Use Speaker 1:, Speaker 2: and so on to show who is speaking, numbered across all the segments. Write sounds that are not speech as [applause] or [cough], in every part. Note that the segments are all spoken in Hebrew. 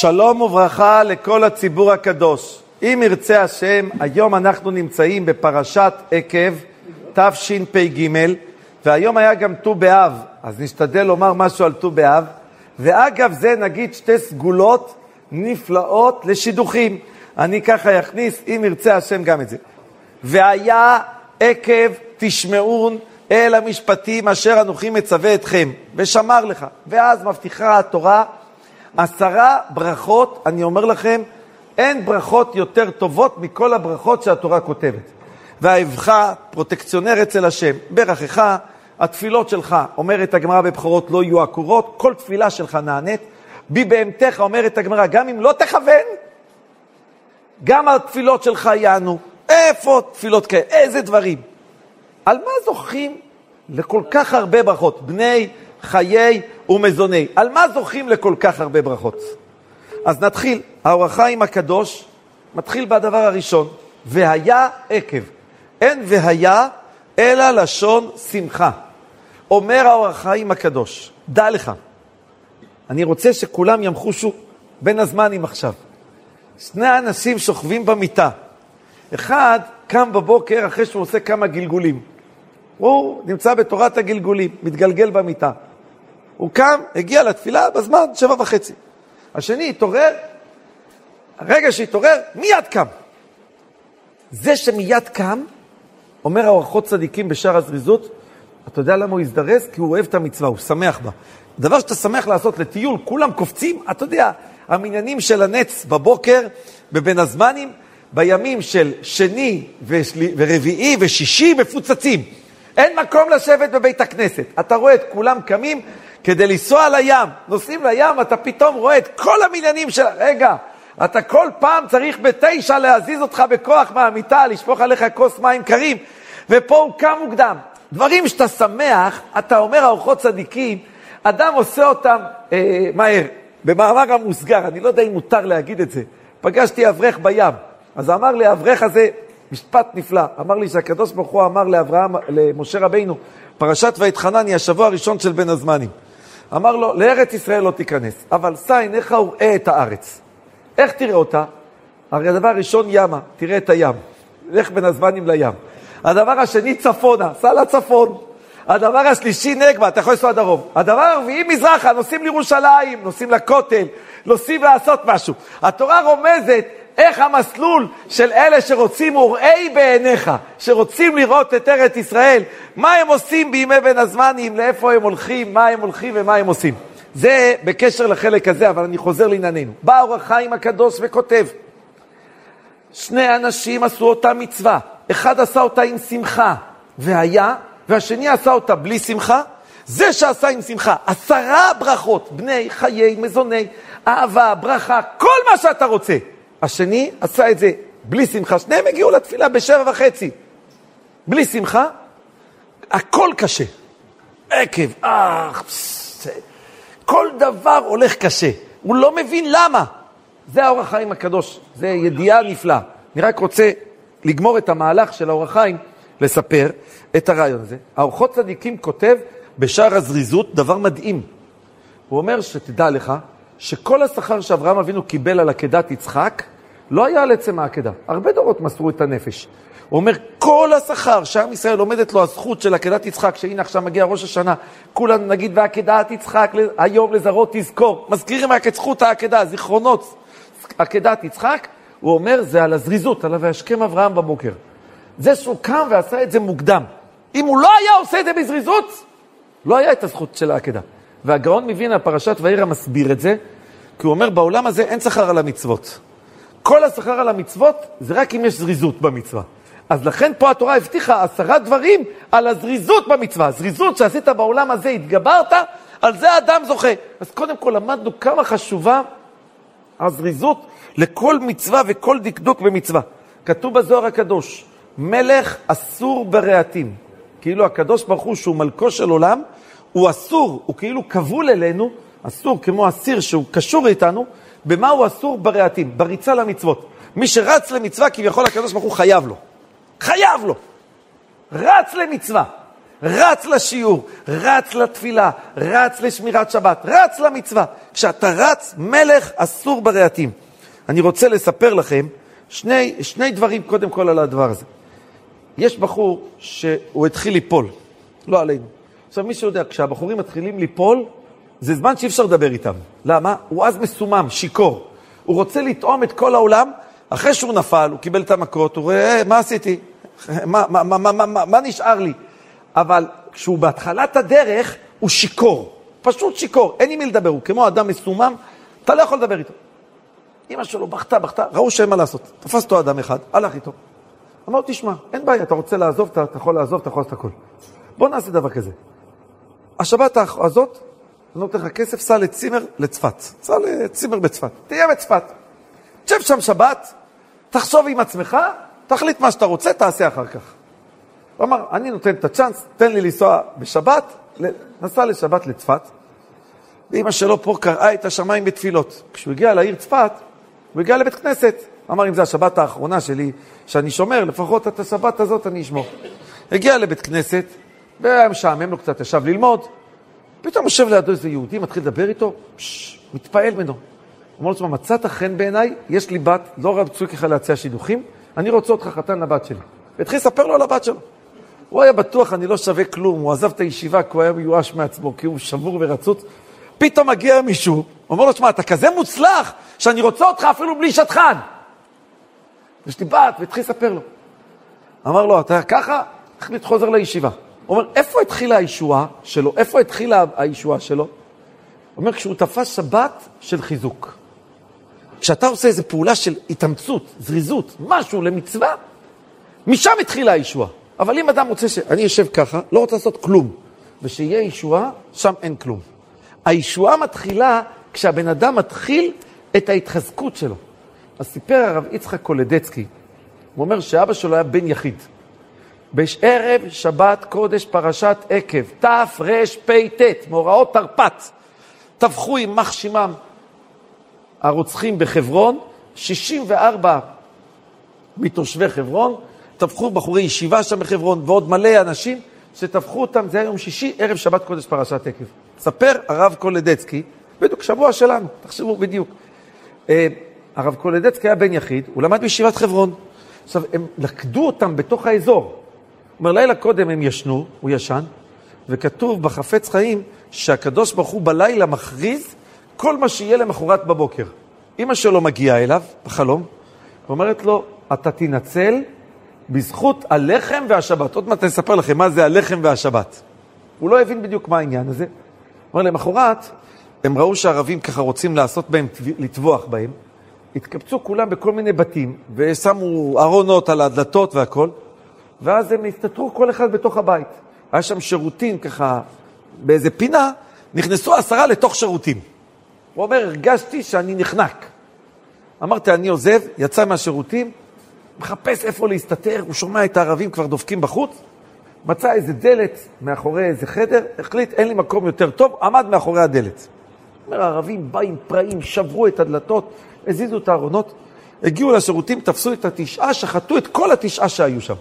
Speaker 1: שלום וברכה לכל הציבור הקדוש. אם ירצה השם, היום אנחנו נמצאים בפרשת עקב, תשפ"ג, והיום היה גם ט"ו באב, אז נשתדל לומר משהו על ט"ו באב. ואגב זה נגיד שתי סגולות נפלאות לשידוכים. אני ככה אכניס, אם ירצה השם, גם את זה. והיה עקב תשמעון אל המשפטים אשר אנוכי מצווה אתכם, ושמר לך. ואז מבטיחה התורה עשרה ברכות, אני אומר לכם, אין ברכות יותר טובות מכל הברכות שהתורה כותבת. והאבך פרוטקציונר אצל השם, ברכך, התפילות שלך, אומרת הגמרא בבחורות, לא יהיו עקורות, כל תפילה שלך נענית. בי בהמתך, אומרת הגמרא, גם אם לא תכוון, גם התפילות שלך יענו. איפה תפילות כאלה? איזה דברים? על מה זוכים לכל כך הרבה ברכות? בני, חיי ומזוני. על מה זוכים לכל כך הרבה ברכות? אז נתחיל. האור החיים הקדוש מתחיל בדבר הראשון, והיה עקב. אין והיה, אלא לשון שמחה. אומר האור החיים הקדוש, דע לך, אני רוצה שכולם ימחושו בין הזמנים עכשיו. שני אנשים שוכבים במיטה. אחד קם בבוקר אחרי שהוא עושה כמה גלגולים. הוא נמצא בתורת הגלגולים, מתגלגל במיטה. הוא קם, הגיע לתפילה בזמן שבע וחצי. השני התעורר, הרגע שהתעורר, מיד קם. זה שמיד קם, אומר האורחות צדיקים בשער הזריזות, אתה יודע למה הוא הזדרז? כי הוא אוהב את המצווה, הוא שמח בה. דבר שאתה שמח לעשות לטיול, כולם קופצים, אתה יודע, המניינים של הנץ בבוקר, בבין הזמנים, בימים של שני ושל... ורביעי ושישי מפוצצים. אין מקום לשבת בבית הכנסת. אתה רואה את כולם קמים כדי לנסוע לים. נוסעים לים, אתה פתאום רואה את כל המניינים של... רגע, אתה כל פעם צריך בתשע להזיז אותך בכוח מהמיטה, לשפוך עליך כוס מים קרים, ופה הוא קם מוקדם. דברים שאתה שמח, אתה אומר ארוחות צדיקים, אדם עושה אותם אה, מהר. במאמר המוסגר, אני לא יודע אם מותר להגיד את זה, פגשתי אברך בים, אז אמר לי האברך הזה משפט נפלא, אמר לי שהקדוש ברוך הוא אמר לאברהם, למשה רבינו, פרשת ואתחנני, השבוע הראשון של בין הזמנים. אמר לו, לארץ ישראל לא תיכנס, אבל שא עיניך וראה את הארץ. איך תראה אותה? הרי הדבר הראשון ימה, תראה את הים. לך בין הזמנים לים. הדבר השני צפונה, סע לצפון. הדבר השלישי נגבה, אתה יכול לנסוע דרום. הדבר הרביעי מזרחה, נוסעים לירושלים, נוסעים לכותל, נוסעים לעשות משהו. התורה רומזת איך המסלול של אלה שרוצים וראי בעיניך, שרוצים לראות את ארץ ישראל, מה הם עושים בימי בין הזמנים, לאיפה הם הולכים, מה הם הולכים ומה הם עושים. זה בקשר לחלק הזה, אבל אני חוזר לענייננו. בא אור החיים הקדוש וכותב, שני אנשים עשו אותה מצווה, אחד עשה אותה עם שמחה, והיה, והשני עשה אותה בלי שמחה, זה שעשה עם שמחה עשרה ברכות, בני, חיי, מזוני, אהבה, ברכה, כל מה שאתה רוצה. השני עשה את זה בלי שמחה, שניהם הגיעו לתפילה בשבע וחצי. בלי שמחה, הכל קשה. עקב, אך, כל דבר הולך קשה. הוא לא מבין למה. זה האור החיים הקדוש, זה ידיעה נפלאה. אני רק רוצה לגמור את המהלך של האור החיים, לספר את הרעיון הזה. האורחות צדיקים כותב בשער הזריזות דבר מדהים. הוא אומר שתדע לך שכל השכר שאברהם אבינו קיבל על עקדת יצחק, לא היה על עצם העקדה. הרבה דורות מסרו את הנפש. הוא אומר, כל השכר שעם ישראל עומדת לו הזכות של עקדת יצחק, שהנה עכשיו מגיע ראש השנה, כולנו נגיד ועקדת יצחק, היום לזרות תזכור. מזכירים רק את זכות העקדה, זיכרונות עקדת יצחק, הוא אומר, זה על הזריזות, עליו וישכם אברהם בבוקר. זה שהוא קם ועשה את זה מוקדם. אם הוא לא היה עושה את זה בזריזות, לא היה את הזכות של העקדה. והגאון מווילנה, פרשת ואירא, מסביר את זה, כי הוא אומר, בעולם הזה אין שכר על המצוות. כל השכר על המצוות זה רק אם יש זריזות במצווה. אז לכן פה התורה הבטיחה עשרה דברים על הזריזות במצווה. זריזות שעשית בעולם הזה, התגברת, על זה האדם זוכה. אז קודם כל למדנו כמה חשובה הזריזות לכל מצווה וכל דקדוק במצווה. כתוב בזוהר הקדוש, מלך אסור ברהטים. כאילו הקדוש ברוך הוא, שהוא מלכו של עולם, הוא אסור, הוא כאילו כבול אלינו, אסור כמו אסיר שהוא קשור איתנו, במה הוא אסור ברהטים? בריצה למצוות. מי שרץ למצווה, כביכול הקדוש ברוך הוא חייב לו. חייב לו. רץ למצווה. רץ לשיעור, רץ לתפילה, רץ לשמירת שבת, רץ למצווה. כשאתה רץ, מלך אסור ברהטים. אני רוצה לספר לכם שני, שני דברים קודם כל על הדבר הזה. יש בחור שהוא התחיל ליפול, לא עלינו. עכשיו, מי שיודע, כשהבחורים מתחילים ליפול, זה זמן שאי אפשר לדבר איתם. למה? הוא אז מסומם, שיכור. הוא רוצה לטעום את כל העולם, אחרי שהוא נפל, הוא קיבל את המכות, הוא רואה, אה, מה עשיתי? מה, מה, מה, מה, מה, מה נשאר לי? אבל כשהוא בהתחלת הדרך, הוא שיכור. פשוט שיכור, אין עם מי לדבר, הוא כמו אדם מסומם, אתה לא יכול לדבר איתו. אמא שלו בכתה, בכתה, ראו שאין מה לעשות. תפס אותו אדם אחד, הלך איתו. אמר, תשמע, אין בעיה, אתה רוצה לעזוב, אתה, אתה יכול לעזוב, אתה יכול לעשות הכל. בוא נעשה דבר כזה. השבת הזאת, אני נותן לך כסף, סע לצימר לצפת. סע לצימר בצפת. תהיה בצפת. תשב שם שבת, תחשוב עם עצמך, תחליט מה שאתה רוצה, תעשה אחר כך. הוא אמר, אני נותן את הצ'אנס, תן לי לנסוע בשבת, נסע לשבת לצפת, ואימא שלו פה קראה את השמיים בתפילות. כשהוא הגיע לעיר צפת, הוא הגיע לבית כנסת. אמר, אם זו השבת האחרונה שלי, שאני שומר, לפחות את השבת הזאת אני אשמור. הגיע לבית כנסת, והיה משעמם לו קצת, ישב ללמוד, פתאום יושב לידו איזה יהודי, מתחיל לדבר איתו, פש, מתפעל ממנו. אומר לו, מצאת חן בעיניי, יש לי בת, לא רצוי ככה להציע שידוכים, אני רוצה אותך חתן לבת שלי. והתחיל לספר לו על הבת שלו. הוא היה בטוח, אני לא שווה כלום, הוא עזב את הישיבה כי הוא היה מיואש מעצמו, כי הוא שבור ורצוץ. פתאום מגיע מישהו, אומר לו, שמע, אתה כזה מוצלח, שאני רוצה אותך אפילו בלי שטחן. יש לי בת, והתחיל לספר לו. אמר לו, אתה ככה? החליט חוזר לישיבה. אומר, איפה התחילה הישועה שלו? איפה התחילה הישועה שלו? הוא אומר, כשהוא תפס שבת של חיזוק. כשאתה עושה איזו פעולה של התאמצות, זריזות, משהו למצווה, משם התחילה הישועה. אבל אם אדם רוצה ש... אני יושב ככה, לא רוצה לעשות כלום, ושיהיה ישועה, שם אין כלום. הישועה מתחילה כשהבן אדם מתחיל את ההתחזקות שלו. אז סיפר הרב יצחק קולדצקי, הוא אומר שאבא שלו היה בן יחיד. בערב שבת קודש פרשת עקב, תרפ"ט, מאורעות תרפ"ט, טבחו יימח שמם הרוצחים בחברון, 64 מתושבי חברון, טבחו בחורי ישיבה שם בחברון, ועוד מלא אנשים שטבחו אותם, זה היה יום שישי, ערב שבת קודש פרשת עקב. ספר הרב קולדצקי, בדיוק, שבוע שלנו, תחשבו בדיוק. אה, הרב קולדצקי היה בן יחיד, הוא למד בישיבת חברון. עכשיו, הם לכדו אותם בתוך האזור. אומר, לילה קודם הם ישנו, הוא ישן, וכתוב בחפץ חיים שהקדוש ברוך הוא בלילה מכריז כל מה שיהיה למחרת בבוקר. אמא שלו מגיעה אליו בחלום, ואומרת לו, אתה תנצל בזכות הלחם והשבת. עוד מעט אני אספר לכם מה זה הלחם והשבת. הוא לא הבין בדיוק מה העניין הזה. אומר, למחרת, הם ראו שהערבים ככה רוצים לעשות בהם, לטבוח בהם. התקבצו כולם בכל מיני בתים, ושמו ארונות על הדלתות והכל, ואז הם הסתתרו כל אחד בתוך הבית. היה שם שירותים ככה, באיזה פינה, נכנסו עשרה לתוך שירותים. הוא אומר, הרגשתי שאני נחנק. אמרתי, אני עוזב, יצא מהשירותים, מחפש איפה להסתתר, הוא שומע את הערבים כבר דופקים בחוץ, מצא איזה דלת מאחורי איזה חדר, החליט, אין לי מקום יותר טוב, עמד מאחורי הדלת. אומר, הערבים באים פראים, שברו את הדלתות, הזיזו את הארונות, הגיעו לשירותים, תפסו את התשעה, שחטו את כל התשעה שהיו שם.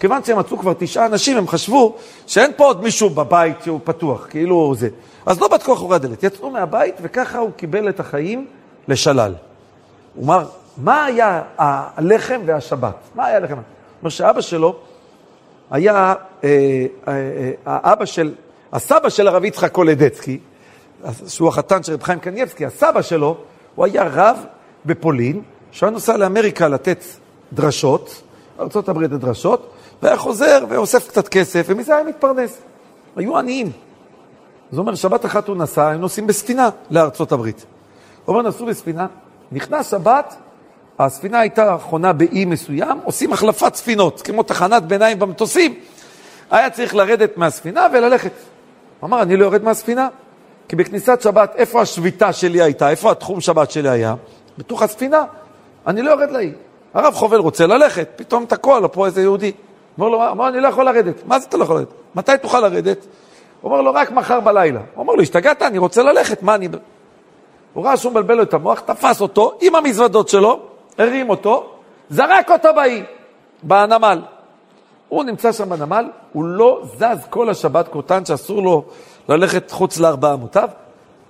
Speaker 1: כיוון שהם מצאו כבר תשעה אנשים, הם חשבו שאין פה עוד מישהו בבית שהוא פתוח, כאילו זה. אז לא בדקו אחורי הדלת, יצאו מהבית וככה הוא קיבל את החיים לשלל. הוא אמר, מה היה הלחם והשבת? מה היה הלחם? הוא אומר שאבא שלו היה, אה, אה, אה, האבא של, הסבא של הרב יצחק קולדצקי, שהוא החתן של רב חיים קנייבסקי, הסבא שלו, הוא היה רב בפולין, שהיה נוסע לאמריקה לתת דרשות, ארה"ב דרשות, והיה חוזר ואוסף קצת כסף, ומזה היה מתפרנס. היו עניים. זאת אומרת, שבת אחת הוא נסע, הם נוסעים בספינה לארצות הברית. הוא אומר, נסעו בספינה, נכנס שבת, הספינה הייתה חונה באי מסוים, עושים החלפת ספינות, כמו תחנת ביניים במטוסים. היה צריך לרדת מהספינה וללכת. הוא אמר, אני לא יורד מהספינה, כי בכניסת שבת, איפה השביתה שלי הייתה? איפה התחום שבת שלי היה? בתוך הספינה. אני לא יורד לאי. הרב חובל רוצה ללכת, פתאום תקוע לו פה איזה יהודי. אומר לו, אמר, אני לא יכול לרדת. מה זה אתה לא יכול לרדת? מתי תוכל לרדת? הוא אומר לו, רק מחר בלילה. הוא אומר לו, השתגעת? אני רוצה ללכת, מה אני... הוא ראה שהוא מבלבל לו את המוח, תפס אותו עם המזוודות שלו, הרים אותו, זרק אותו באי, בנמל. הוא נמצא שם בנמל, הוא לא זז כל השבת קוטן שאסור לו ללכת חוץ לארבע אמותיו.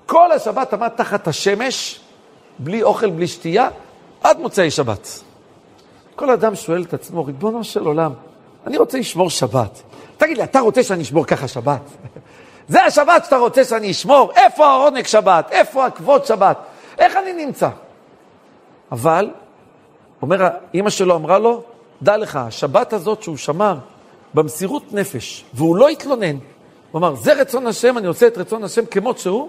Speaker 1: כל השבת עמד תחת השמש, בלי אוכל, בלי שתייה, עד מוצאי שבת. כל אדם שואל את עצמו, ריבונו של עולם, אני רוצה לשמור שבת. תגיד לי, אתה רוצה שאני אשמור ככה שבת? [laughs] זה השבת שאתה רוצה שאני אשמור? איפה העונג שבת? איפה הכבוד שבת? איך אני נמצא? אבל, אומר, אימא שלו אמרה לו, דע לך, השבת הזאת שהוא שמר במסירות נפש, והוא לא התלונן, הוא אמר, זה רצון השם, אני עושה את רצון השם כמות שהוא,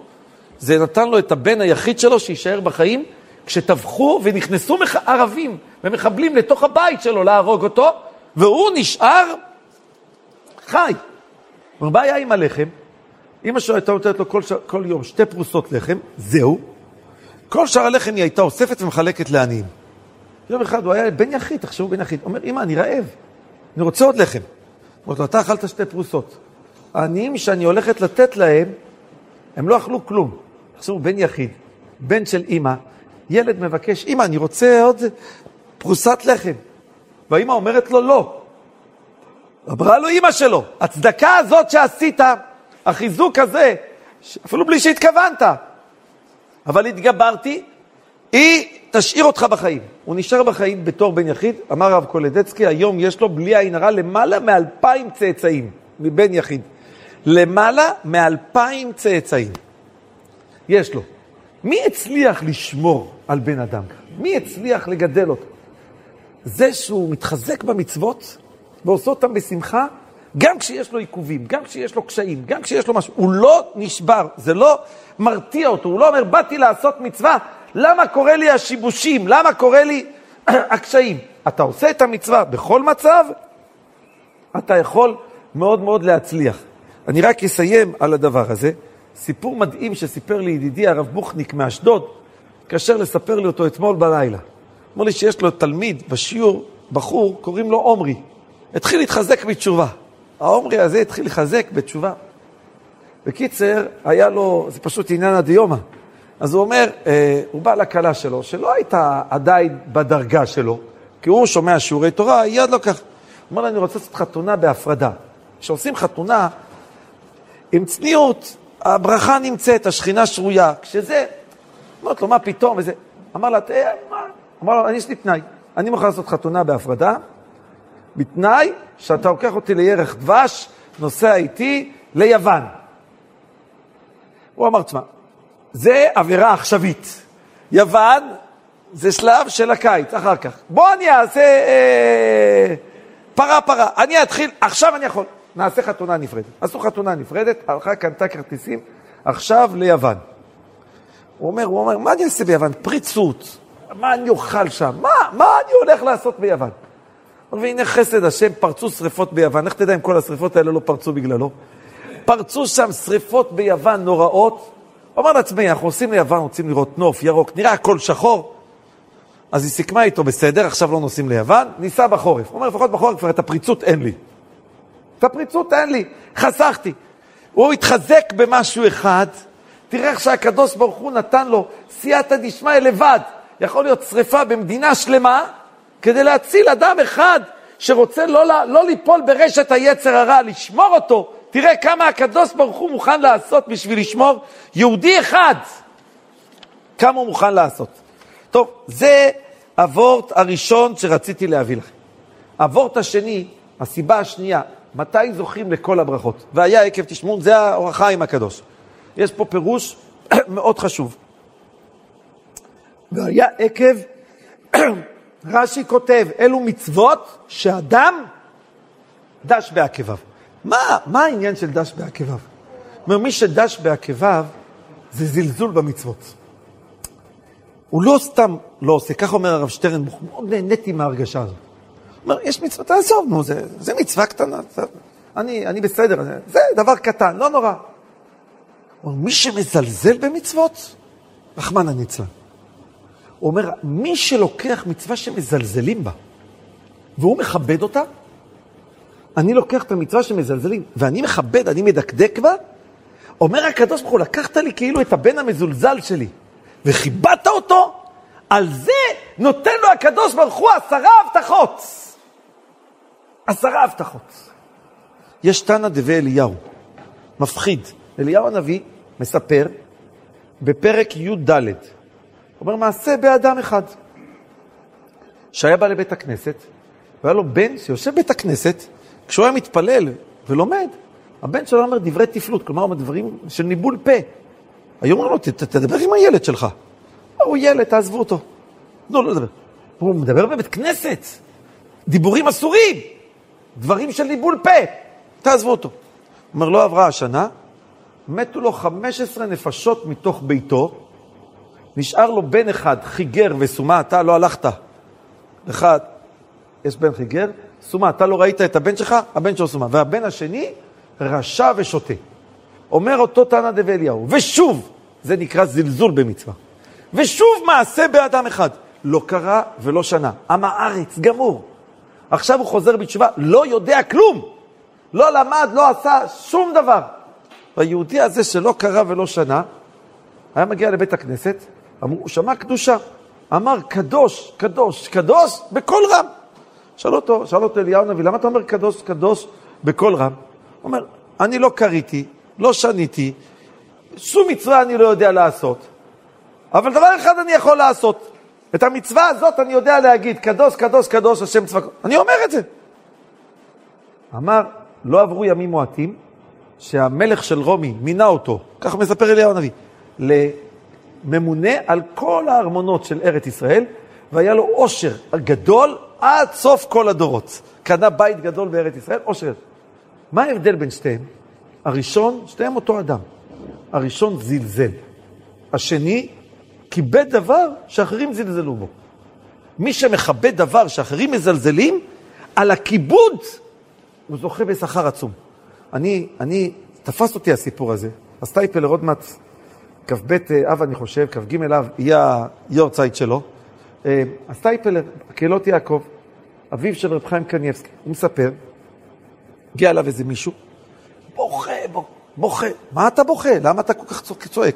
Speaker 1: זה נתן לו את הבן היחיד שלו שיישאר בחיים, כשטבחו ונכנסו. ערבים ומחבלים לתוך הבית שלו להרוג אותו, והוא נשאר חי. מה היה עם הלחם? אמא שלו הייתה נותנת לו כל, ש... כל יום שתי פרוסות לחם, זהו. כל שאר הלחם היא הייתה אוספת ומחלקת לעניים. יום אחד הוא היה בן יחיד, תחשבו בן יחיד. אומר, אמא, אני רעב, אני רוצה עוד לחם. אומרת לו, אתה אכלת שתי פרוסות. העניים שאני הולכת לתת להם, הם לא אכלו כלום. תחשבו, בן יחיד, בן של אמא, ילד מבקש, אמא, אני רוצה עוד פרוסת לחם. והאמא אומרת לו, לא. אמרה לו אמא שלו, הצדקה הזאת שעשית, החיזוק הזה, אפילו בלי שהתכוונת, אבל התגברתי, היא תשאיר אותך בחיים. הוא נשאר בחיים בתור בן יחיד, אמר הרב קולדצקי, היום יש לו בלי עין הרע למעלה מאלפיים צאצאים מבן יחיד. למעלה מאלפיים צאצאים. יש לו. מי הצליח לשמור על בן אדם ככה? מי הצליח לגדל אותו? זה שהוא מתחזק במצוות ועושה אותם בשמחה, גם כשיש לו עיכובים, גם כשיש לו קשיים, גם כשיש לו משהו, הוא לא נשבר, זה לא מרתיע אותו, הוא לא אומר, באתי לעשות מצווה, למה קורה לי השיבושים? למה קורה לי [clears throat] הקשיים? אתה עושה את המצווה בכל מצב, אתה יכול מאוד מאוד להצליח. אני רק אסיים על הדבר הזה. סיפור מדהים שסיפר לי ידידי הרב בוכניק מאשדוד, כאשר לספר לי אותו אתמול בלילה. אמר לי שיש לו תלמיד בשיעור, בחור, קוראים לו עומרי. התחיל להתחזק בתשובה. העומרי הזה התחיל להתחזק בתשובה. בקיצר, היה לו, זה פשוט עניין הדיומא. אז הוא אומר, אה, הוא בא לכלה שלו, שלא הייתה עדיין בדרגה שלו, כי הוא שומע שיעורי תורה, עוד לא כך. הוא אומר לה, אני רוצה לעשות חתונה בהפרדה. כשעושים חתונה, עם צניעות, הברכה נמצאת, השכינה שרויה. כשזה, אמרת לו, מה פתאום? וזה. אמר לה, אה, מה? אמר לו, יש לי תנאי. אני מוכן לעשות חתונה בהפרדה, בתנאי שאתה לוקח אותי לירח דבש, נוסע איתי ליוון. הוא אמר, תשמע, זה עבירה עכשווית. יוון זה שלב של הקיץ, אחר כך. בוא אני אעשה אה, פרה פרה. אני אתחיל, עכשיו אני יכול. נעשה חתונה נפרדת. עשו חתונה נפרדת, הלכה, קנתה כרטיסים, עכשיו ליוון. הוא אומר, הוא אומר, מה אני אעשה ביוון? פריצות. מה אני אוכל שם? מה, מה אני הולך לעשות ביוון? והנה חסד השם, פרצו שריפות ביוון. איך תדע אם כל השריפות האלה לא פרצו בגללו? פרצו שם שריפות ביוון נוראות. הוא אמר לעצמי, אנחנו עושים ליוון, רוצים לראות נוף ירוק, נראה הכל שחור. אז היא סיכמה איתו, בסדר, עכשיו לא נוסעים ליוון, ניסע בחורף. הוא אומר, לפחות בחורף כבר את הפריצות אין לי. את הפריצות אין לי, חסכתי. הוא התחזק במשהו אחד, תראה איך שהקדוש ברוך הוא נתן לו סייעתא דשמיא לבד. יכול להיות שריפה במדינה שלמה, כדי להציל אדם אחד שרוצה לא, לא ליפול ברשת היצר הרע, לשמור אותו. תראה כמה הקדוש ברוך הוא מוכן לעשות בשביל לשמור יהודי אחד. כמה הוא מוכן לעשות. טוב, זה הוורט הראשון שרציתי להביא לכם. הוורט השני, הסיבה השנייה, מתי זוכים לכל הברכות? והיה עקב תשמעון, זה האור החיים הקדוש. יש פה פירוש [coughs] מאוד חשוב. והיה עקב, [clears throat] רש"י כותב, אלו מצוות שאדם דש בעקביו. מה, מה העניין של דש בעקביו? אומר, מי שדש בעקביו זה זלזול במצוות. הוא לא סתם לא עושה, כך אומר הרב שטרן, מאוד נהניתי מההרגשה הזאת. אומר, יש מצווה, תעזוב, נו, זה, זה מצווה קטנה, אני, אני בסדר, זה, דבר קטן, לא נורא. אומר, מי שמזלזל במצוות, רחמנא ליצלן. הוא אומר, מי שלוקח מצווה שמזלזלים בה, והוא מכבד אותה, אני לוקח את המצווה שמזלזלים, ואני מכבד, אני מדקדק בה, אומר הקדוש ברוך הוא, לקחת לי כאילו את הבן המזולזל שלי, וכיבדת אותו, על זה נותן לו הקדוש ברוך הוא עשרה הבטחות. עשרה הבטחות. יש תנא דבי אליהו, מפחיד. אליהו הנביא מספר בפרק י"ד, אומר מעשה באדם אחד, שהיה בא לבית הכנסת, והיה לו בן שיושב בבית הכנסת, כשהוא היה מתפלל ולומד, הבן שלו אומר דברי תפלות, כלומר דברים של ניבול פה. היו אומרים לו, תדבר עם הילד שלך. הוא ילד, תעזבו אותו. תנו לו לדבר. הוא מדבר בבית כנסת, דיבורים אסורים, דברים של ניבול פה, תעזבו אותו. אומר, לא עברה השנה, מתו לו 15 נפשות מתוך ביתו, נשאר לו בן אחד, חיגר וסומה, אתה לא הלכת. אחד, יש בן חיגר, סומה, אתה לא ראית את הבן שלך, הבן שלו סומה. והבן השני, רשע ושותה. אומר אותו תנא דבי אליהו, ושוב, זה נקרא זלזול במצווה. ושוב מעשה באדם אחד. לא קרה ולא שנה. עם הארץ, גמור. עכשיו הוא חוזר בתשובה, לא יודע כלום. לא למד, לא עשה שום דבר. והיהודי הזה שלא קרה ולא שנה, היה מגיע לבית הכנסת, אמרו, הוא שמע קדושה. אמר, קדוש, קדוש, קדוש, בקול רם. שאל אותו, שאל אותו אליהו הנביא, למה אתה אומר קדוש, קדוש, בקול רם? הוא אומר, אני לא קריתי, לא שניתי, שום מצווה אני לא יודע לעשות, אבל דבר אחד אני יכול לעשות. את המצווה הזאת אני יודע להגיד, קדוש, קדוש, קדוש, השם צבא... אני אומר את זה. אמר, לא עברו ימים מועטים, שהמלך של רומי מינה אותו, ככה מספר אליהו הנביא, לממונה על כל הארמונות של ארץ ישראל, והיה לו עושר גדול עד סוף כל הדורות. קנה בית גדול בארץ ישראל, עושר. מה ההבדל בין שתיהם? הראשון, שתיהם אותו אדם. הראשון זלזל. השני כיבד דבר שאחרים זלזלו בו. מי שמכבד דבר שאחרים מזלזלים, על הכיבוד הוא זוכה בשכר עצום. אני, אני, תפס אותי הסיפור הזה. הסטייפלר עוד מעט, כ"ב אב אני חושב, כ"ג אב, יהיה היורצייט שלו. הסטייפלר, קהילות יעקב, אביו של רב חיים קניאבסקי, הוא מספר, הגיע אליו איזה מישהו, בוכה, בוכה. מה אתה בוכה? למה אתה כל כך צועק?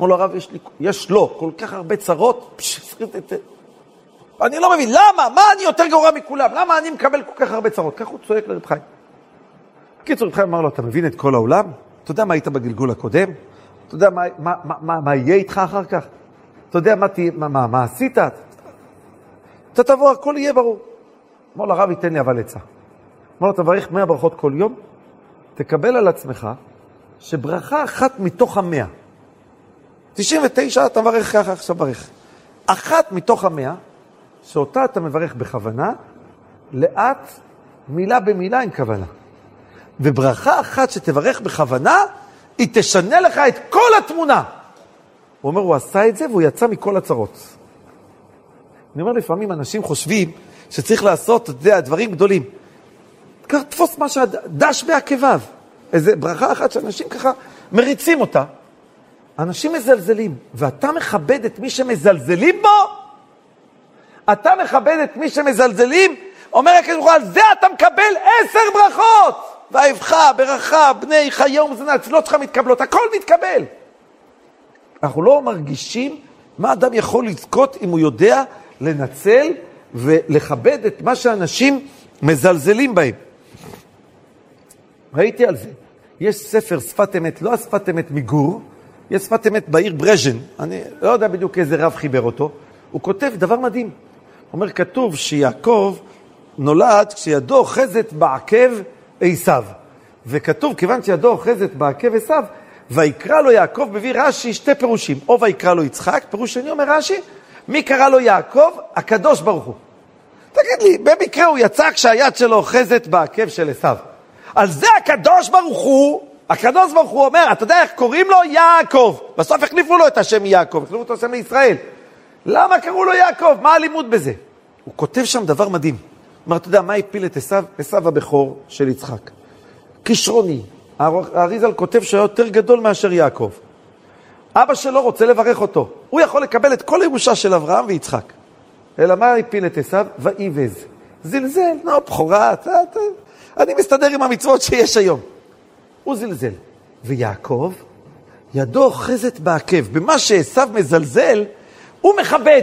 Speaker 1: אמר לו הרב, יש, לי, יש לו כל כך הרבה צרות, אני לא מבין, למה? מה אני יותר גרוע מכולם? למה אני מקבל כל כך הרבה צרות? כך הוא צועק לרב חיים. בקיצור, רב חיים אמר לו, אתה מבין את כל העולם? אתה יודע מה היית בגלגול הקודם? אתה יודע מה, מה, מה, מה, מה יהיה איתך אחר כך? אתה יודע מה, מה, מה, מה עשית? אתה תבוא, הכל יהיה ברור. אמר לו, הרב ייתן לי אבל עצה. אמר לו, תברך מאה ברכות כל יום, תקבל על עצמך שברכה אחת מתוך המאה, 99 אתה מברך ככה, עכשיו מברך. אחת מתוך המאה, שאותה אתה מברך בכוונה, לאט, מילה במילה עם כוונה. וברכה אחת שתברך בכוונה, היא תשנה לך את כל התמונה. הוא אומר, הוא עשה את זה והוא יצא מכל הצרות. אני אומר, לפעמים אנשים חושבים שצריך לעשות, אתה יודע, דברים גדולים. תפוס מה שהדש בעקביו. איזה ברכה אחת שאנשים ככה מריצים אותה. אנשים מזלזלים, ואתה מכבד את מי שמזלזלים בו? אתה מכבד את מי שמזלזלים? אומר הקדוש ברוך הוא, על זה אתה מקבל עשר ברכות. ואהבך, ברכה, בני חיי ומזונה, התפילות שלך מתקבלות, הכל מתקבל. אנחנו לא מרגישים מה אדם יכול לזכות אם הוא יודע לנצל ולכבד את מה שאנשים מזלזלים בהם. ראיתי על זה. יש ספר שפת אמת, לא השפת אמת מגור, יש שפת אמת בעיר ברז'ן, אני לא יודע בדיוק איזה רב חיבר אותו, הוא כותב דבר מדהים. הוא אומר, כתוב שיעקב נולד כשידו אוחזת בעקב עשיו. וכתוב, כיוון שידו אוחזת בעקב עשיו, ויקרא לו יעקב מביא רש"י שתי פירושים. או ויקרא לו יצחק, פירוש שני אומר רש"י, מי קרא לו יעקב? הקדוש ברוך הוא. תגיד לי, במקרה הוא יצא כשהיד שלו אוחזת בעקב של עשיו. על זה הקדוש ברוך הוא, הקדוש ברוך הוא אומר, אתה יודע איך קוראים לו? יעקב. בסוף החליפו לו את השם יעקב, החליפו את השם לישראל. למה קראו לו יעקב? מה הלימוד בזה? הוא כותב שם דבר מדהים. אומר, אתה יודע, מה הפיל את? עשיו הבכור של יצחק. כישרוני. האריזל כותב שהיה יותר גדול מאשר יעקב. אבא שלו רוצה לברך אותו. הוא יכול לקבל את כל הירושה של אברהם ויצחק. אלא מה הפיל את עשיו? ואיבז. זלזל, נו, בכורה, אני מסתדר עם המצוות שיש היום. הוא זלזל. ויעקב, ידו אוחזת בעקב. במה שעשו מזלזל, הוא מכבד.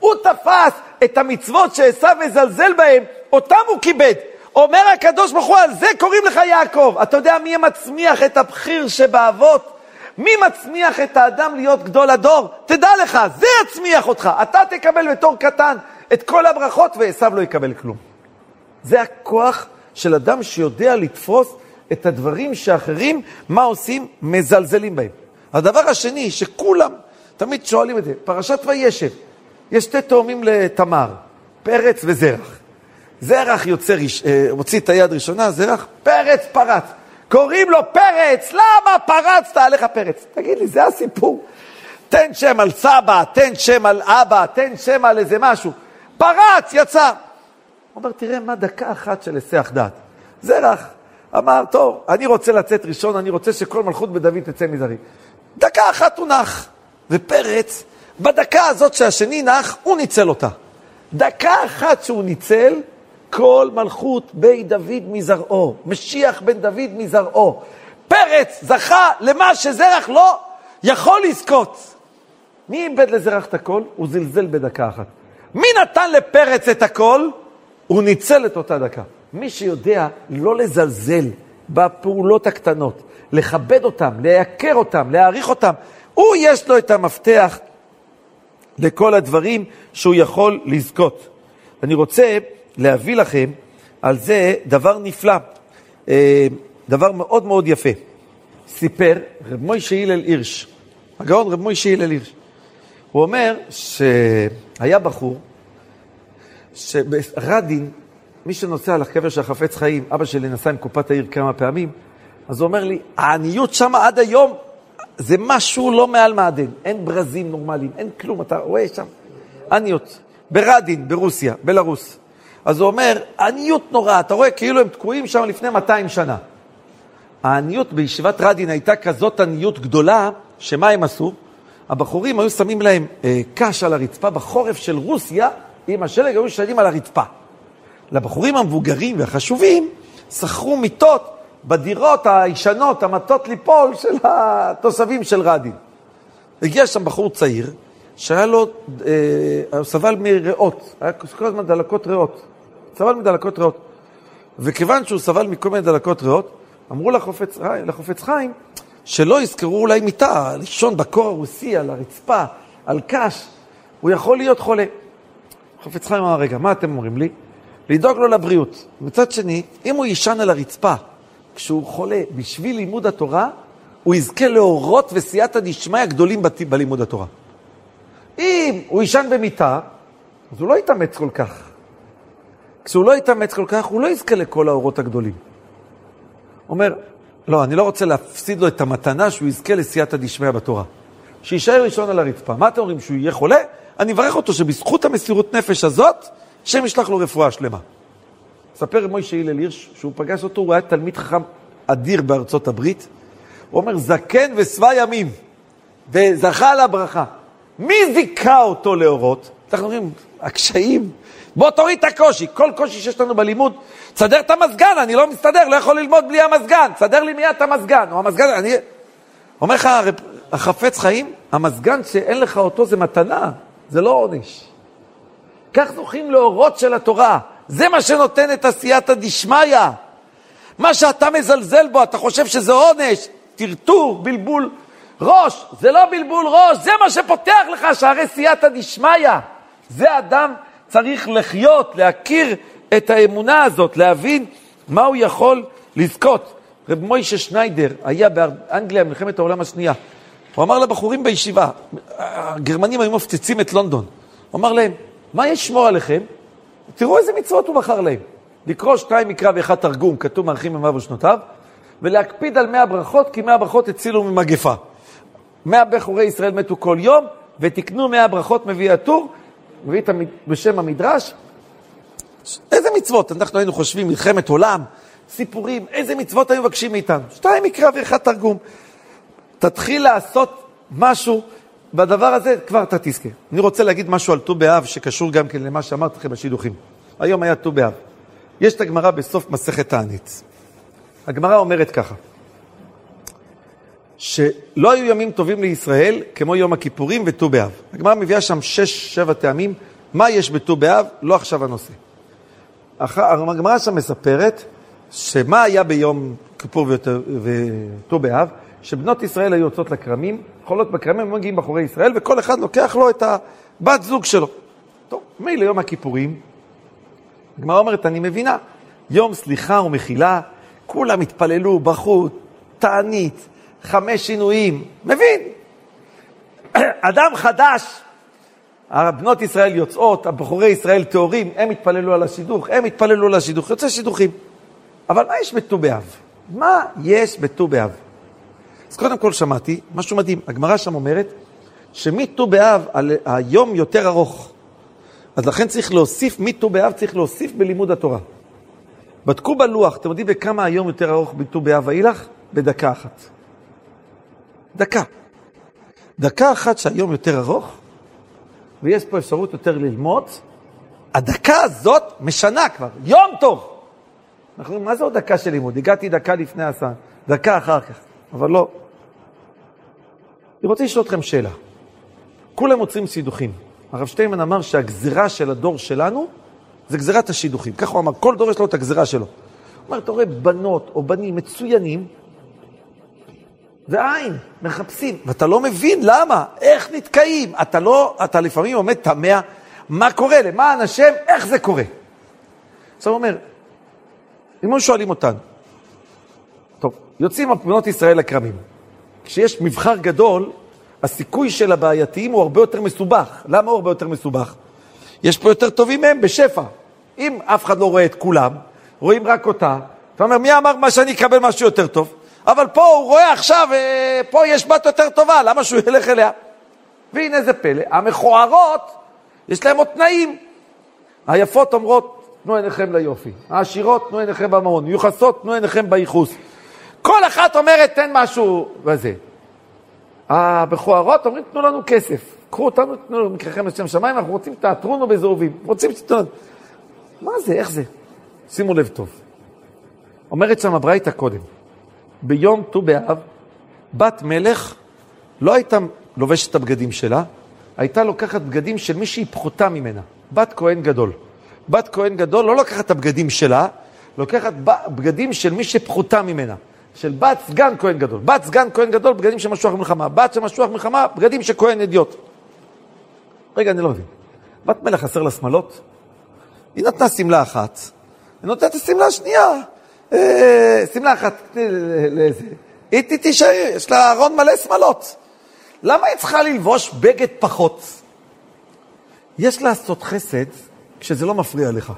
Speaker 1: הוא תפס את המצוות שעשו מזלזל בהם, אותם הוא כיבד. אומר הקדוש ברוך הוא, על זה קוראים לך יעקב. אתה יודע מי מצמיח את הבחיר שבאבות? מי מצמיח את האדם להיות גדול הדור? תדע לך, זה יצמיח אותך. אתה תקבל בתור קטן את כל הברכות ועשו לא יקבל כלום. זה הכוח של אדם שיודע לתפוס את הדברים שאחרים, מה עושים? מזלזלים בהם. הדבר השני, שכולם תמיד שואלים את זה, פרשת וישב, יש שתי תאומים לתמר, פרץ וזרח. זרח יוצא, אה, הוציא את היד ראשונה, זרח, פרץ פרץ. קוראים לו פרץ, למה פרצת עליך פרץ? תגיד לי, זה הסיפור. תן שם על סבא, תן שם על אבא, תן שם על איזה משהו. פרץ, יצא. הוא אומר, תראה מה דקה אחת של היסח דעת. זרח אמר, טוב, אני רוצה לצאת ראשון, אני רוצה שכל מלכות בדוד תצא מזרי. דקה אחת הוא נח. ופרץ, בדקה הזאת שהשני נח, הוא ניצל אותה. דקה אחת שהוא ניצל, כל מלכות בית דוד מזרעו, משיח בן דוד מזרעו. פרץ זכה למה שזרח לא יכול לזכות. מי איבד לזרח את הכל? הוא זלזל בדקה אחת. מי נתן לפרץ את הכל? הוא ניצל את אותה דקה. מי שיודע לא לזלזל בפעולות הקטנות, לכבד אותם, לייקר אותם, להעריך אותם, הוא יש לו את המפתח לכל הדברים שהוא יכול לזכות. אני רוצה להביא לכם על זה דבר נפלא, אה, דבר מאוד מאוד יפה. סיפר רב מוישה הלל הירש, הגאון רב מוישה הלל הירש. הוא אומר שהיה בחור, שרדין, מי שנוסע על הקבר של החפץ חיים, אבא שלי נסע עם קופת העיר כמה פעמים, אז הוא אומר לי, העניות שם עד היום זה משהו לא מעל מעדן. אין ברזים נורמליים, אין כלום, אתה רואה שם עניות. ברדין, ברוסיה, בלרוס. אז הוא אומר, עניות נורא, אתה רואה כאילו הם תקועים שם לפני 200 שנה. העניות בישיבת רדין הייתה כזאת עניות גדולה, שמה הם עשו? הבחורים היו שמים להם אה, קש על הרצפה בחורף של רוסיה, עם השלג היו שנים על הרצפה. לבחורים המבוגרים והחשובים, שכרו מיטות בדירות הישנות, המטות ליפול של התושבים של רדין. הגיע שם בחור צעיר, שהיה לו, אה, סבל מריאות, היה כל הזמן דלקות ריאות. סבל מדלקות ריאות. וכיוון שהוא סבל מכל מיני דלקות ריאות, אמרו לחופץ, לחופץ חיים שלא יזכרו אולי מיטה, לישון בקור הרוסי, על הרצפה, על קש, הוא יכול להיות חולה. חופץ חיים אמר, רגע, מה אתם אומרים לי? לדאוג לו לבריאות. מצד שני, אם הוא יישן על הרצפה כשהוא חולה בשביל לימוד התורה, הוא יזכה לאורות וסייעתא דשמיא גדולים בלימוד התורה. אם הוא יישן במיטה, אז הוא לא יתאמץ כל כך. כשהוא לא יתאמץ כל כך, הוא לא יזכה לכל האורות הגדולים. אומר, לא, אני לא רוצה להפסיד לו את המתנה שהוא יזכה לסייעתא דשמיא בתורה. שיישאר ראשון על הרצפה. מה אתם אומרים, שהוא יהיה חולה? אני אברך אותו שבזכות המסירות נפש הזאת, השם ישלח לו רפואה שלמה. ספר מוישה הלל הירש, שהוא פגש אותו, הוא היה תלמיד חכם אדיר בארצות הברית. הוא אומר, זקן ושבע ימים, וזכה על הברכה. מי זיכה אותו לאורות? אנחנו אומרים, הקשיים. בוא תוריד את הקושי, כל קושי שיש לנו בלימוד, תסדר את המזגן, אני לא מסתדר, לא יכול ללמוד בלי המזגן, תסדר לי מיד את המזגן, או המזגן, אני... אומר לך, החפץ חיים, המזגן שאין לך אותו זה מתנה, זה לא עונש. כך זוכים לאורות של התורה. זה מה שנותן את עשייתא דשמיא. מה שאתה מזלזל בו, אתה חושב שזה עונש, טרטור, בלבול ראש. זה לא בלבול ראש, זה מה שפותח לך שערי סייעתא דשמיא. זה אדם צריך לחיות, להכיר את האמונה הזאת, להבין מה הוא יכול לזכות. רב מוישה שניידר היה באנגליה במלחמת העולם השנייה. הוא אמר לבחורים בישיבה, הגרמנים היו מפציצים את לונדון. הוא אמר להם, מה ישמור עליכם? תראו איזה מצוות הוא בחר להם. לקרוא שתיים מקרא ואחד תרגום, כתוב מארחים ימיו ושנותיו, ולהקפיד על מאה ברכות, כי מאה ברכות הצילו ממגפה. מאה בחורי ישראל מתו כל יום, ותקנו מאה ברכות מביא הטור, מביא את בשם המדרש. איזה מצוות? אנחנו היינו חושבים מלחמת עולם, סיפורים, איזה מצוות היו מבקשים מאיתנו? שתיים מקרא ואחד תרגום. תתחיל לעשות משהו בדבר הזה כבר אתה תזכה. אני רוצה להגיד משהו על ט"ו באב שקשור גם כן למה שאמרתי לכם בשידוכים. היום היה ט"ו באב. יש את הגמרא בסוף מסכת תענית. הגמרא אומרת ככה, שלא היו ימים טובים לישראל כמו יום הכיפורים וט"ו באב. הגמרא מביאה שם שש, שבע טעמים, מה יש בט"ו באב, לא עכשיו הנושא. הגמרא שם מספרת שמה היה ביום כיפור וט"ו באב? שבנות ישראל היו יוצאות לכרמים, חולות בכרמים, מגיעים בחורי ישראל, וכל אחד לוקח לו את הבת זוג שלו. טוב, מילא יום הכיפורים, הגמרא אומרת, אני מבינה, יום סליחה ומחילה, כולם התפללו, בכו, תענית, חמש שינויים, מבין. [clears throat] אדם חדש, בנות ישראל יוצאות, הבחורי ישראל טהורים, הם התפללו על השידוך, הם התפללו על השידוך, יוצא שידוכים. אבל מה יש בט"ו באב? מה יש בט"ו באב? אז קודם כל שמעתי משהו מדהים, הגמרא שם אומרת שמט"ו באב היום יותר ארוך. אז לכן צריך להוסיף, מט"ו באב צריך להוסיף בלימוד התורה. בדקו בלוח, אתם יודעים בכמה היום יותר ארוך בט"ו באב ואילך? בדקה אחת. דקה. דקה אחת שהיום יותר ארוך, ויש פה אפשרות יותר ללמוד, הדקה הזאת משנה כבר, יום טוב. אנחנו אומרים, מה זה עוד דקה של לימוד? הגעתי דקה לפני הסן, דקה אחר כך, אבל לא. אני רוצה לשאול אתכם שאלה. כולם עוצרים סידוכים. הרב שטיינמן אמר שהגזירה של הדור שלנו זה גזירת השידוכים. ככה הוא אמר, כל דור יש לו את הגזירה שלו. הוא אומר, אתה רואה בנות או בנים מצוינים, ועין, מחפשים, ואתה לא מבין למה, איך נתקעים. אתה לא, אתה לפעמים עומד תמה, מה קורה, למען השם, איך זה קורה. עכשיו הוא אומר, אם היו שואלים אותנו, טוב, יוצאים בנות ישראל לכרמים. כשיש מבחר גדול, הסיכוי של הבעייתיים הוא הרבה יותר מסובך. למה הוא הרבה יותר מסובך? יש פה יותר טובים מהם בשפע. אם אף אחד לא רואה את כולם, רואים רק אותה, אתה אומר, מי אמר מה שאני אקבל משהו יותר טוב? אבל פה הוא רואה עכשיו, אה, פה יש בת יותר טובה, למה שהוא ילך אליה? והנה זה פלא, המכוערות, יש להם עוד תנאים. היפות אומרות, תנו עיניכם ליופי. העשירות, תנו עיניכם במעון. מיוחסות, תנו עיניכם בייחוס. כל אחת אומרת, תן משהו וזה. הבכוערות אומרים, תנו לנו כסף. קחו אותנו, תנו לנו מקריכם לשם שמיים, אנחנו רוצים תיאטרונו בזהובים. רוצים שתתנו. מה זה, איך זה? שימו לב טוב. אומרת שם הברייתא קודם, ביום ט"ו באב, בת מלך לא הייתה לובשת את הבגדים שלה, הייתה לוקחת בגדים של מי שהיא פחותה ממנה, בת כהן גדול. בת כהן גדול לא לוקחת את הבגדים שלה, לוקחת בגדים של מי שפחותה ממנה. של בת סגן כהן גדול. בת סגן כהן גדול, בגדים של משוח מלחמה. בת של משוח מלחמה, בגדים של כהן אדיוט. רגע, אני לא מבין. בת מלך חסר לה שמלות? היא נתנה שמלה אחת, היא נותנת את השמלה השנייה. אה, שמלה אחת לאיזה. היא תישאר, יש לה ארון מלא שמלות. למה היא צריכה ללבוש בגד פחות? יש לעשות חסד כשזה לא מפריע לך.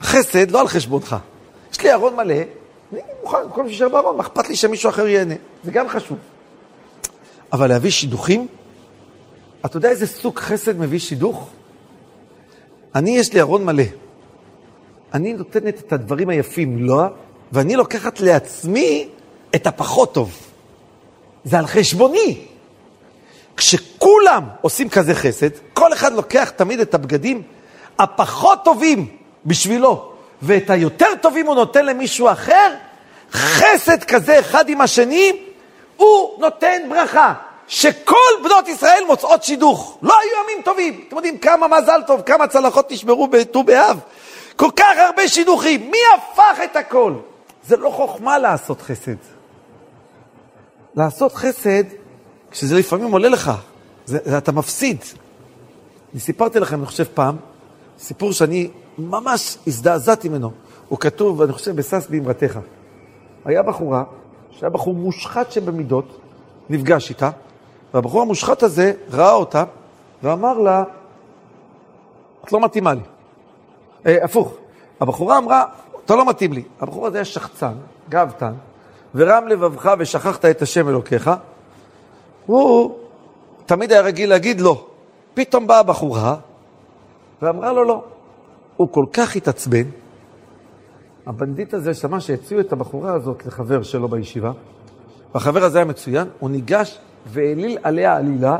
Speaker 1: חסד לא על חשבונך. יש לי ארון מלא, אני מוכן, כל שישאר בארון, אכפת לי שמישהו אחר ייהנה? זה גם חשוב. אבל להביא שידוכים? אתה יודע איזה סוג חסד מביא שידוך? אני, יש לי ארון מלא. אני נותנת את הדברים היפים לא, ואני לוקחת לעצמי את הפחות טוב. זה על חשבוני. כשכולם עושים כזה חסד, כל אחד לוקח תמיד את הבגדים הפחות טובים בשבילו, ואת היותר טובים הוא נותן למישהו אחר, חסד כזה אחד עם השני, הוא נותן ברכה. שכל בנות ישראל מוצאות שידוך. לא היו ימים טובים. אתם יודעים כמה מזל טוב, כמה צלחות נשמרו בט"ו באב. כל כך הרבה שידוכים. מי הפך את הכל? זה לא חוכמה לעשות חסד. לעשות חסד, כשזה לפעמים עולה לך, זה, זה אתה מפסיד. אני סיפרתי לכם, אני חושב פעם, סיפור שאני ממש הזדעזעתי ממנו. הוא כתוב, אני חושב, בשש באמרתך. היה בחורה, שהיה בחור מושחת שבמידות, נפגש איתה, והבחור המושחת הזה ראה אותה ואמר לה, את לא מתאימה לי. אה, הפוך, הבחורה אמרה, אתה לא מתאים לי. הבחור הזה היה שחצן, גאוותן, ורם לבבך ושכחת את השם אלוקיך. הוא תמיד היה רגיל להגיד לא. פתאום באה הבחורה ואמרה לו לא. הוא כל כך התעצבן, הבנדיט הזה שמע שהציעו את הבחורה הזאת לחבר שלו בישיבה, והחבר הזה היה מצוין, הוא ניגש והעליל עליה עלילה,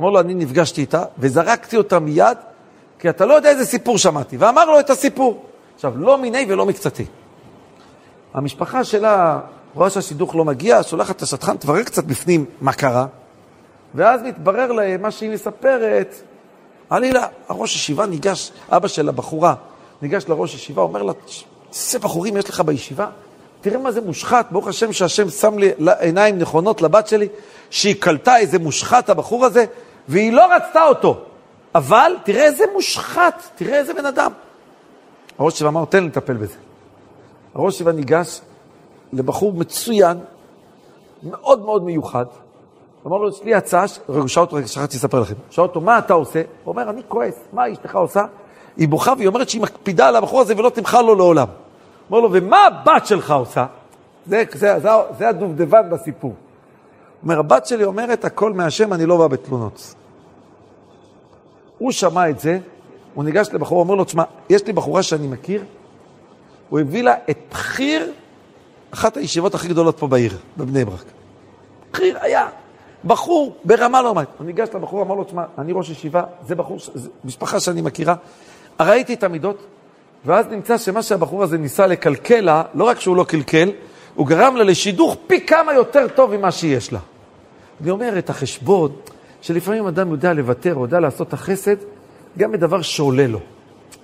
Speaker 1: אמר לו, אני נפגשתי איתה, וזרקתי אותה מיד, כי אתה לא יודע איזה סיפור שמעתי, ואמר לו את הסיפור. עכשיו, לא מיני ולא מקצתי. המשפחה שלה רואה שהשידוך לא מגיע, שולחת את השטחן, תברר קצת בפנים מה קרה, ואז מתברר להם מה שהיא מספרת, עלילה, הראש ישיבה ניגש, אבא של הבחורה, ניגש לראש ישיבה, אומר לה, איזה בחורים יש לך בישיבה? תראה מה זה מושחת, ברוך השם שהשם שם לי עיניים נכונות לבת שלי, שהיא קלטה איזה מושחת הבחור הזה, והיא לא רצתה אותו. אבל תראה איזה מושחת, תראה איזה בן אדם. הראש ישיבה אמר, תן לי לטפל בזה. הראש ישיבה ניגש לבחור מצוין, מאוד מאוד מיוחד, אמר לו, יש לי הצעה, רגע, שאל אותו, רגע, שכחתי לספר לכם. שאל אותו, מה אתה עושה? הוא אומר, אני כועס, מה אשתך עושה? היא בוכה והיא אומרת שהיא מקפידה על הבחור הזה ולא תמחל לו לעולם. אומר לו, ומה הבת שלך עושה? זה, זה, זה, זה הדובדבן בסיפור. אומר, הבת שלי אומרת, הכל מהשם, אני לא בא בתלונות. הוא שמע את זה, הוא ניגש לבחור, אומר לו, תשמע, יש לי בחורה שאני מכיר, הוא הביא לה את בכיר, אחת הישיבות הכי גדולות פה בעיר, בבני ברק. בכיר היה בחור ברמה לא נורמלית. הוא ניגש לבחור, אמר לו, תשמע, אני ראש ישיבה, זה בחור, זה משפחה שאני מכירה, ראיתי את המידות, ואז נמצא שמה שהבחור הזה ניסה לקלקל לה, לא רק שהוא לא קלקל, הוא גרם לה לשידוך פי כמה יותר טוב ממה שיש לה. אני אומר את החשבון, שלפעמים אדם יודע לוותר, יודע לעשות את החסד, גם בדבר שעולה לו,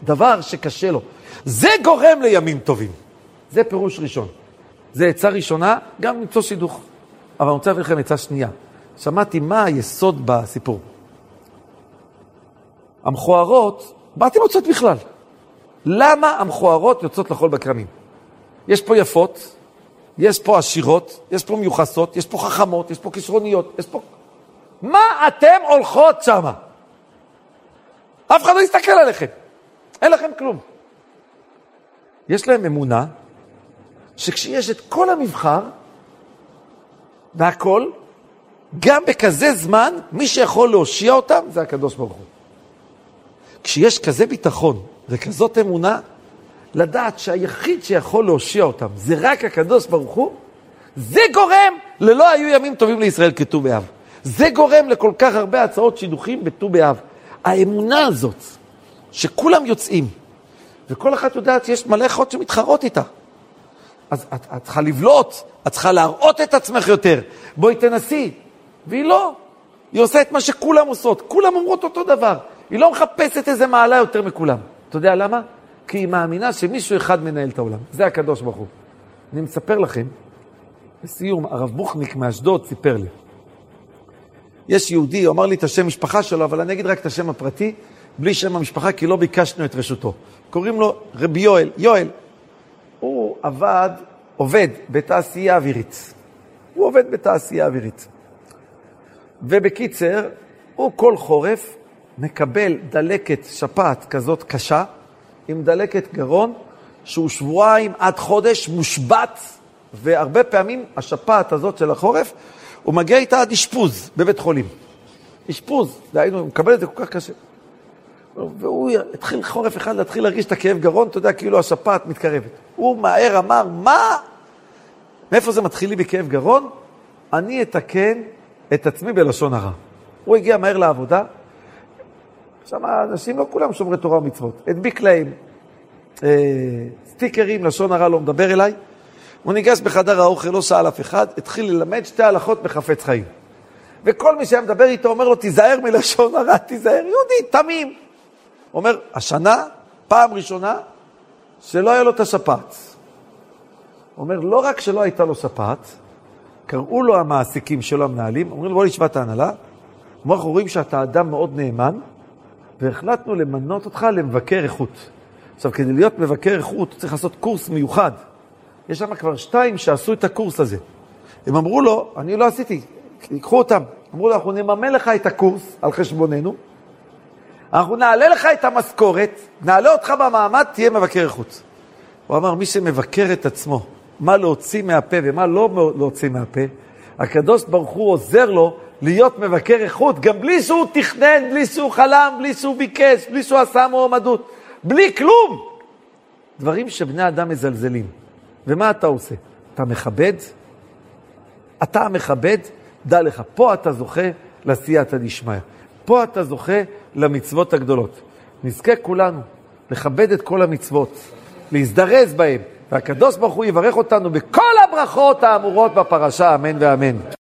Speaker 1: דבר שקשה לו. זה גורם לימים טובים. זה פירוש ראשון. זה עצה ראשונה, גם למצוא שידוך. אבל אני רוצה להביא לכם עצה שנייה. שמעתי מה היסוד בסיפור. המכוערות, באתי מוצאות בכלל. למה המכוערות יוצאות לחול בכרמים? יש פה יפות, יש פה עשירות, יש פה מיוחסות, יש פה חכמות, יש פה כישרוניות, יש פה... מה אתם הולכות שמה? אף אחד לא יסתכל עליכם, אין לכם כלום. יש להם אמונה שכשיש את כל המבחר והכל, גם בכזה זמן, מי שיכול להושיע אותם זה הקדוש ברוך הוא. כשיש כזה ביטחון וכזאת אמונה, לדעת שהיחיד שיכול להושיע אותם זה רק הקדוש ברוך הוא, זה גורם ללא היו ימים טובים לישראל כט"ו באב. זה גורם לכל כך הרבה הצעות שידוכים בט"ו באב. האמונה הזאת, שכולם יוצאים, וכל אחת יודעת שיש מלא אחות שמתחרות איתה. אז את, את צריכה לבלוט, את צריכה להראות את עצמך יותר. בואי תנסי, והיא לא. היא עושה את מה שכולם עושות, כולם אומרות אותו דבר. היא לא מחפשת איזה מעלה יותר מכולם. אתה יודע למה? כי היא מאמינה שמישהו אחד מנהל את העולם. זה הקדוש ברוך הוא. אני מספר לכם, לסיום, הרב בוכניק מאשדוד סיפר לי. יש יהודי, הוא אמר לי את השם משפחה שלו, אבל אני אגיד רק את השם הפרטי, בלי שם המשפחה, כי לא ביקשנו את רשותו. קוראים לו רבי יואל. יואל, הוא עבד, עובד בתעשייה אווירית. הוא עובד בתעשייה אווירית. ובקיצר, הוא כל חורף מקבל דלקת שפעת כזאת קשה, עם דלקת גרון, שהוא שבועיים עד חודש מושבת, והרבה פעמים השפעת הזאת של החורף, הוא מגיע איתה עד אשפוז בבית חולים. אשפוז, דהיינו, הוא מקבל את זה כל כך קשה. והוא התחיל חורף אחד להתחיל להרגיש את הכאב גרון, אתה יודע, כאילו השפעת מתקרבת. הוא מהר אמר, מה? מאיפה זה מתחיל לי בכאב גרון? אני אתקן את עצמי בלשון הרע. הוא הגיע מהר לעבודה, שם אנשים לא כולם שומרי תורה ומצוות. הדביק להם אה, סטיקרים, לשון הרע לא מדבר אליי. הוא ניגש בחדר האוכל, לא שאל אף אחד, התחיל ללמד שתי הלכות בחפץ חיים. וכל מי שהיה מדבר איתו אומר לו, תיזהר מלשון הרע, תיזהר. יהודי, תמים. אומר, השנה, פעם ראשונה, שלא היה לו את השפעת. אומר, לא רק שלא הייתה לו שפעת, קראו לו המעסיקים שלו, המנהלים, אומרים לו, בוא לישיבת ההנהלה, אנחנו רואים שאתה אדם מאוד נאמן, והחלטנו למנות אותך למבקר איכות. עכשיו, כדי להיות מבקר איכות, צריך לעשות קורס מיוחד. יש שם כבר שתיים שעשו את הקורס הזה. הם אמרו לו, אני לא עשיתי, ייקחו אותם. אמרו לו, אנחנו נממן לך את הקורס על חשבוננו, אנחנו נעלה לך את המשכורת, נעלה אותך במעמד, תהיה מבקר איכות. הוא אמר, מי שמבקר את עצמו, מה להוציא מהפה ומה לא להוציא מהפה, הקדוש ברוך הוא עוזר לו להיות מבקר איכות, גם בלי שהוא תכנן, בלי שהוא חלם, בלי שהוא ביקש, בלי שהוא עשה מועמדות, בלי כלום. דברים שבני אדם מזלזלים. ומה אתה עושה? אתה מכבד? אתה מכבד? דע לך, פה אתה זוכה לסייעתא דשמיא. פה אתה זוכה למצוות הגדולות. נזכה כולנו לכבד את כל המצוות, להזדרז בהן, והקדוש ברוך הוא יברך אותנו בכל הברכות האמורות בפרשה, אמן ואמן.